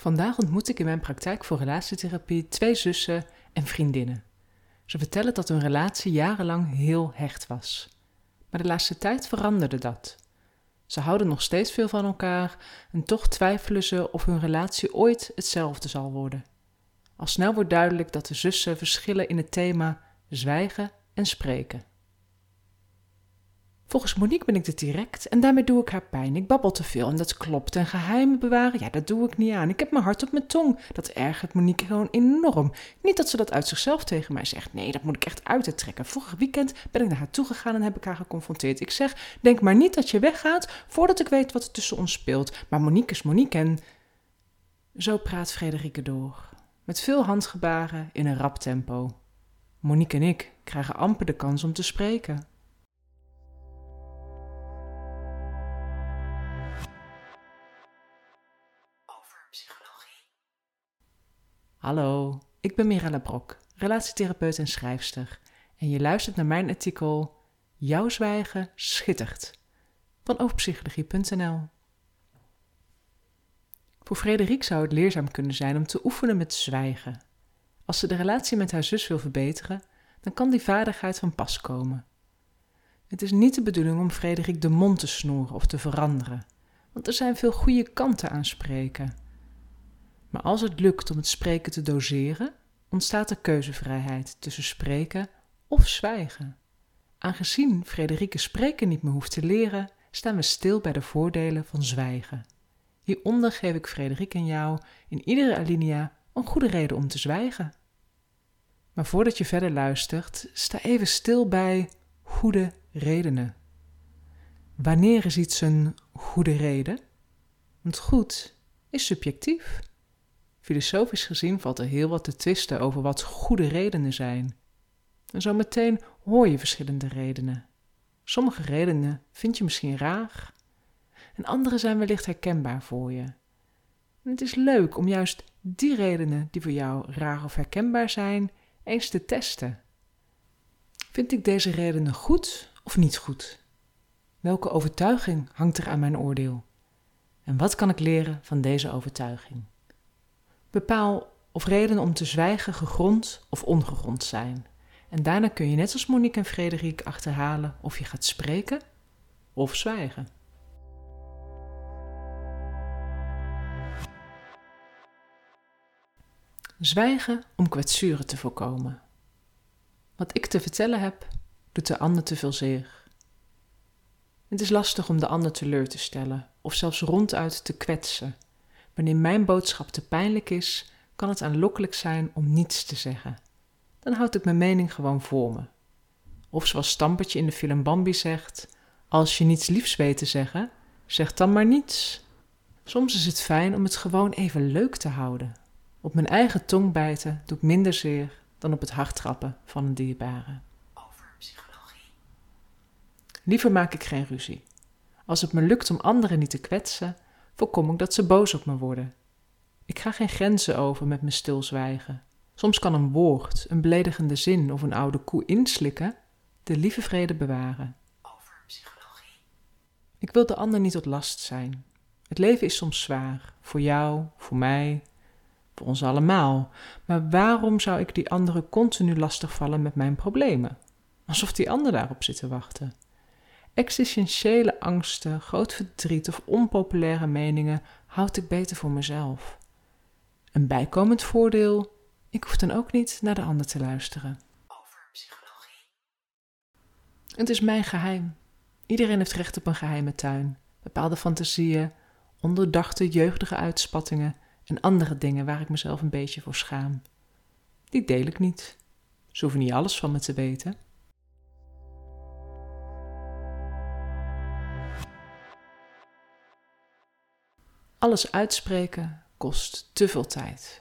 Vandaag ontmoet ik in mijn praktijk voor relatietherapie twee zussen en vriendinnen. Ze vertellen dat hun relatie jarenlang heel hecht was. Maar de laatste tijd veranderde dat. Ze houden nog steeds veel van elkaar en toch twijfelen ze of hun relatie ooit hetzelfde zal worden. Al snel wordt duidelijk dat de zussen verschillen in het thema zwijgen en spreken. Volgens Monique ben ik te direct en daarmee doe ik haar pijn. Ik babbel te veel en dat klopt. En geheimen bewaren, ja, dat doe ik niet aan. Ik heb mijn hart op mijn tong. Dat ergert Monique gewoon enorm. Niet dat ze dat uit zichzelf tegen mij zegt. Nee, dat moet ik echt uit trekken. Vorig weekend ben ik naar haar toegegaan en heb ik haar geconfronteerd. Ik zeg, denk maar niet dat je weggaat voordat ik weet wat er tussen ons speelt. Maar Monique is Monique en... Zo praat Frederike door. Met veel handgebaren in een rap tempo. Monique en ik krijgen amper de kans om te spreken. Hallo, ik ben Mirella Brok, relatietherapeut en schrijfster. En je luistert naar mijn artikel Jouw zwijgen schittert van overpsychologie.nl. Voor Frederik zou het leerzaam kunnen zijn om te oefenen met zwijgen. Als ze de relatie met haar zus wil verbeteren, dan kan die vaardigheid van pas komen. Het is niet de bedoeling om Frederik de mond te snoeren of te veranderen, want er zijn veel goede kanten aan spreken. Maar als het lukt om het spreken te doseren, ontstaat er keuzevrijheid tussen spreken of zwijgen. Aangezien Frederike spreken niet meer hoeft te leren, staan we stil bij de voordelen van zwijgen. Hieronder geef ik Frederik en jou in iedere alinea een goede reden om te zwijgen. Maar voordat je verder luistert, sta even stil bij goede redenen. Wanneer is iets een goede reden? Want goed is subjectief. Filosofisch gezien valt er heel wat te twisten over wat goede redenen zijn. En zo meteen hoor je verschillende redenen. Sommige redenen vind je misschien raar, en andere zijn wellicht herkenbaar voor je. En het is leuk om juist die redenen die voor jou raar of herkenbaar zijn, eens te testen. Vind ik deze redenen goed of niet goed? Welke overtuiging hangt er aan mijn oordeel? En wat kan ik leren van deze overtuiging? Bepaal of redenen om te zwijgen gegrond of ongegrond zijn. En daarna kun je net als Monique en Frederik achterhalen of je gaat spreken of zwijgen. Zwijgen om kwetsuren te voorkomen. Wat ik te vertellen heb, doet de ander te veel zeer. Het is lastig om de ander teleur te stellen of zelfs ronduit te kwetsen Wanneer mijn boodschap te pijnlijk is, kan het aanlokkelijk zijn om niets te zeggen. Dan houd ik mijn mening gewoon voor me. Of zoals Stampertje in de film Bambi zegt: Als je niets liefs weet te zeggen, zeg dan maar niets. Soms is het fijn om het gewoon even leuk te houden. Op mijn eigen tong bijten doet minder zeer dan op het hart trappen van een dierbare. Over psychologie. Liever maak ik geen ruzie. Als het me lukt om anderen niet te kwetsen, voorkom ik dat ze boos op me worden. Ik ga geen grenzen over met mijn stilzwijgen. Soms kan een woord, een beledigende zin of een oude koe inslikken de lieve vrede bewaren. Over psychologie. Ik wil de ander niet tot last zijn. Het leven is soms zwaar, voor jou, voor mij, voor ons allemaal. Maar waarom zou ik die anderen continu lastigvallen met mijn problemen? Alsof die ander daarop zit te wachten. Existentiële angsten, groot verdriet of onpopulaire meningen houd ik beter voor mezelf. Een bijkomend voordeel: ik hoef dan ook niet naar de ander te luisteren. Over psychologie. Het is mijn geheim. Iedereen heeft recht op een geheime tuin, bepaalde fantasieën, onderdachte jeugdige uitspattingen en andere dingen waar ik mezelf een beetje voor schaam. Die deel ik niet. Ze hoeven niet alles van me te weten. Alles uitspreken kost te veel tijd.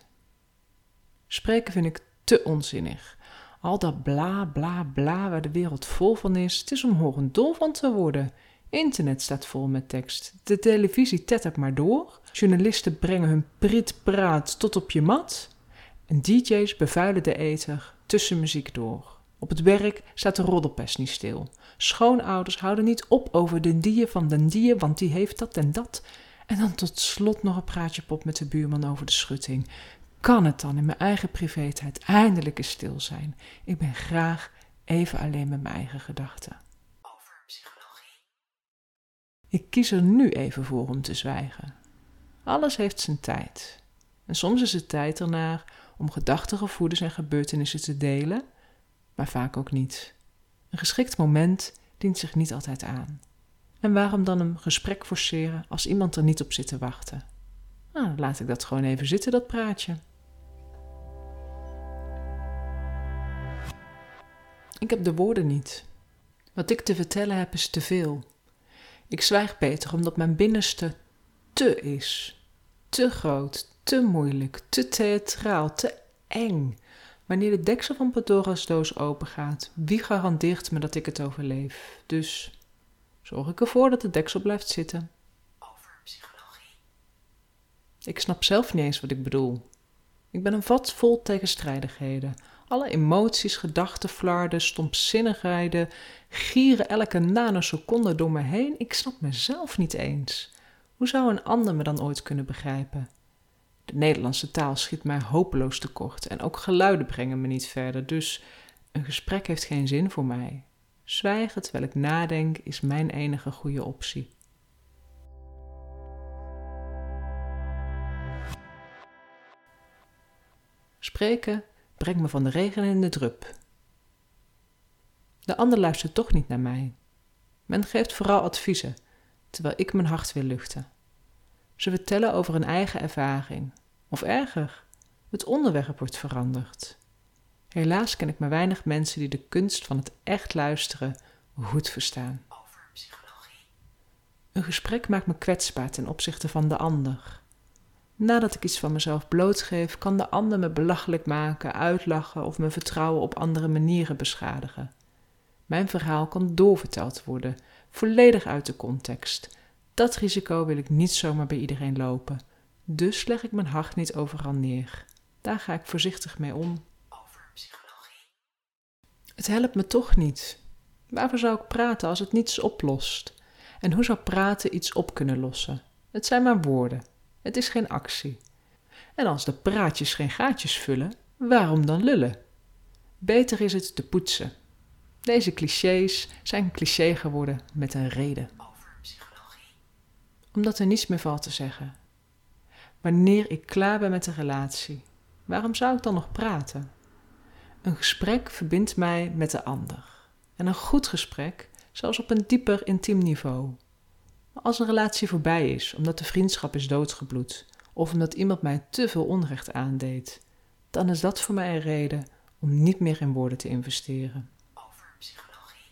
Spreken vind ik te onzinnig. Al dat bla bla bla waar de wereld vol van is, het is om horen dol van te worden. Internet staat vol met tekst. De televisie tettert maar door. Journalisten brengen hun pritpraat tot op je mat. En DJ's bevuilen de ether tussen muziek door. Op het werk staat de roddelpest niet stil. Schoonouders houden niet op over de dier van den dier, want die heeft dat en dat. En dan tot slot nog een praatje pop met de buurman over de schutting. Kan het dan in mijn eigen privétijd eindelijk eens stil zijn? Ik ben graag even alleen met mijn eigen gedachten. Over psychologie. Ik kies er nu even voor om te zwijgen. Alles heeft zijn tijd. En soms is het tijd ernaar om gedachten, gevoelens en gebeurtenissen te delen, maar vaak ook niet. Een geschikt moment dient zich niet altijd aan. En waarom dan een gesprek forceren als iemand er niet op zit te wachten? Nou, laat ik dat gewoon even zitten, dat praatje. Ik heb de woorden niet. Wat ik te vertellen heb is te veel. Ik zwijg beter omdat mijn binnenste te is. Te groot, te moeilijk, te theatraal, te eng. Wanneer de deksel van Pandora's doos opengaat, wie garandeert me dat ik het overleef? Dus zorg ik ervoor dat de deksel blijft zitten. Over psychologie. Ik snap zelf niet eens wat ik bedoel. Ik ben een vat vol tegenstrijdigheden. Alle emoties, gedachten, flarden, stompzinnigheden gieren elke nanoseconde door me heen. Ik snap mezelf niet eens. Hoe zou een ander me dan ooit kunnen begrijpen? De Nederlandse taal schiet mij hopeloos tekort en ook geluiden brengen me niet verder, dus een gesprek heeft geen zin voor mij. Zwijgen terwijl ik nadenk is mijn enige goede optie. Spreken brengt me van de regen in de drup. De ander luistert toch niet naar mij. Men geeft vooral adviezen, terwijl ik mijn hart wil luchten. Ze vertellen over een eigen ervaring, of erger, het onderwerp wordt veranderd. Helaas ken ik maar weinig mensen die de kunst van het echt luisteren goed verstaan. Over psychologie. Een gesprek maakt me kwetsbaar ten opzichte van de ander. Nadat ik iets van mezelf blootgeef, kan de ander me belachelijk maken, uitlachen of mijn vertrouwen op andere manieren beschadigen. Mijn verhaal kan doorverteld worden, volledig uit de context. Dat risico wil ik niet zomaar bij iedereen lopen. Dus leg ik mijn hart niet overal neer. Daar ga ik voorzichtig mee om. Het helpt me toch niet. Waarvoor zou ik praten als het niets oplost? En hoe zou praten iets op kunnen lossen? Het zijn maar woorden. Het is geen actie. En als de praatjes geen gaatjes vullen, waarom dan lullen? Beter is het te poetsen. Deze clichés zijn cliché geworden met een reden. Over psychologie. Omdat er niets meer valt te zeggen. Wanneer ik klaar ben met de relatie, waarom zou ik dan nog praten? Een gesprek verbindt mij met de ander. En een goed gesprek, zelfs op een dieper intiem niveau. Maar als een relatie voorbij is, omdat de vriendschap is doodgebloed, of omdat iemand mij te veel onrecht aandeed, dan is dat voor mij een reden om niet meer in woorden te investeren. Over psychologie.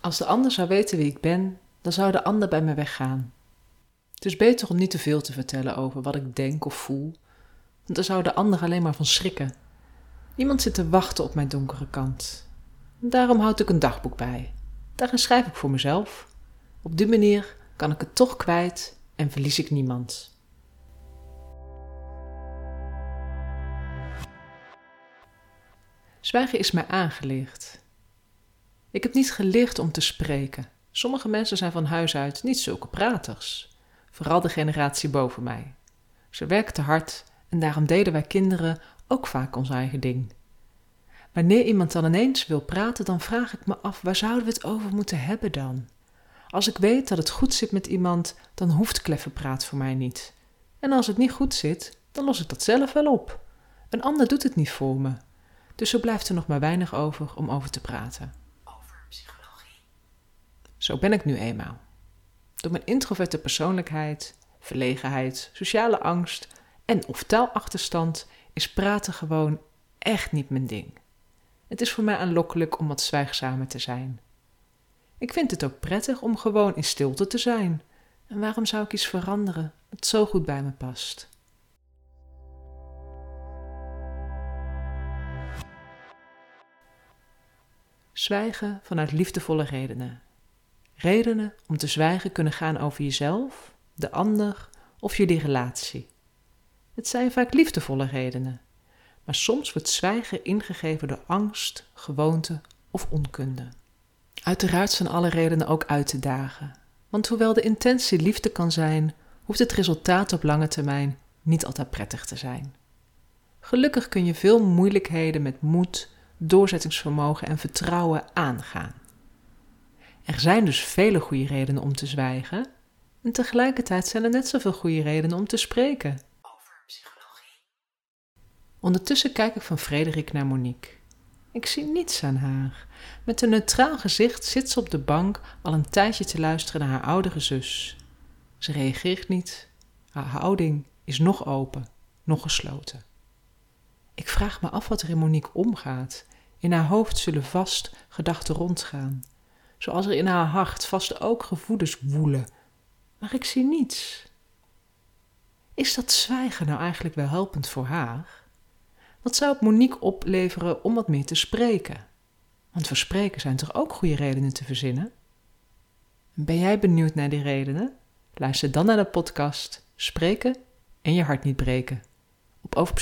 Als de ander zou weten wie ik ben, dan zou de ander bij me weggaan. Het is beter om niet te veel te vertellen over wat ik denk of voel, want dan zou de ander alleen maar van schrikken. Iemand zit te wachten op mijn donkere kant. Daarom houd ik een dagboek bij. Daarin schrijf ik voor mezelf. Op die manier kan ik het toch kwijt en verlies ik niemand. Zwijgen is mij aangeleerd. Ik heb niet geleerd om te spreken. Sommige mensen zijn van huis uit niet zulke praters vooral de generatie boven mij. Ze werkte hard en daarom deden wij kinderen ook vaak ons eigen ding. Wanneer iemand dan ineens wil praten, dan vraag ik me af waar zouden we het over moeten hebben dan? Als ik weet dat het goed zit met iemand, dan hoeft kleffenpraat voor mij niet. En als het niet goed zit, dan los ik dat zelf wel op. Een ander doet het niet voor me. Dus zo blijft er nog maar weinig over om over te praten. Over psychologie. Zo ben ik nu eenmaal. Door mijn introverte persoonlijkheid, verlegenheid, sociale angst en of taalachterstand is praten gewoon echt niet mijn ding. Het is voor mij aanlokkelijk om wat zwijgzamer te zijn. Ik vind het ook prettig om gewoon in stilte te zijn. En waarom zou ik iets veranderen dat zo goed bij me past? Zwijgen vanuit liefdevolle redenen. Redenen om te zwijgen kunnen gaan over jezelf, de ander of jullie relatie. Het zijn vaak liefdevolle redenen, maar soms wordt zwijgen ingegeven door angst, gewoonte of onkunde. Uiteraard zijn alle redenen ook uit te dagen, want hoewel de intentie liefde kan zijn, hoeft het resultaat op lange termijn niet altijd prettig te zijn. Gelukkig kun je veel moeilijkheden met moed, doorzettingsvermogen en vertrouwen aangaan. Er zijn dus vele goede redenen om te zwijgen, en tegelijkertijd zijn er net zoveel goede redenen om te spreken. Psychologie. Ondertussen kijk ik van Frederik naar Monique. Ik zie niets aan haar. Met een neutraal gezicht zit ze op de bank al een tijdje te luisteren naar haar oudere zus. Ze reageert niet. Haar houding is nog open, nog gesloten. Ik vraag me af wat er in Monique omgaat. In haar hoofd zullen vast gedachten rondgaan, zoals er in haar hart vast ook gevoelens woelen. Maar ik zie niets. Is dat zwijgen nou eigenlijk wel helpend voor haar? Wat zou het Monique opleveren om wat meer te spreken? Want voor spreken zijn toch ook goede redenen te verzinnen? Ben jij benieuwd naar die redenen? Luister dan naar de podcast Spreken en je hart niet breken op Over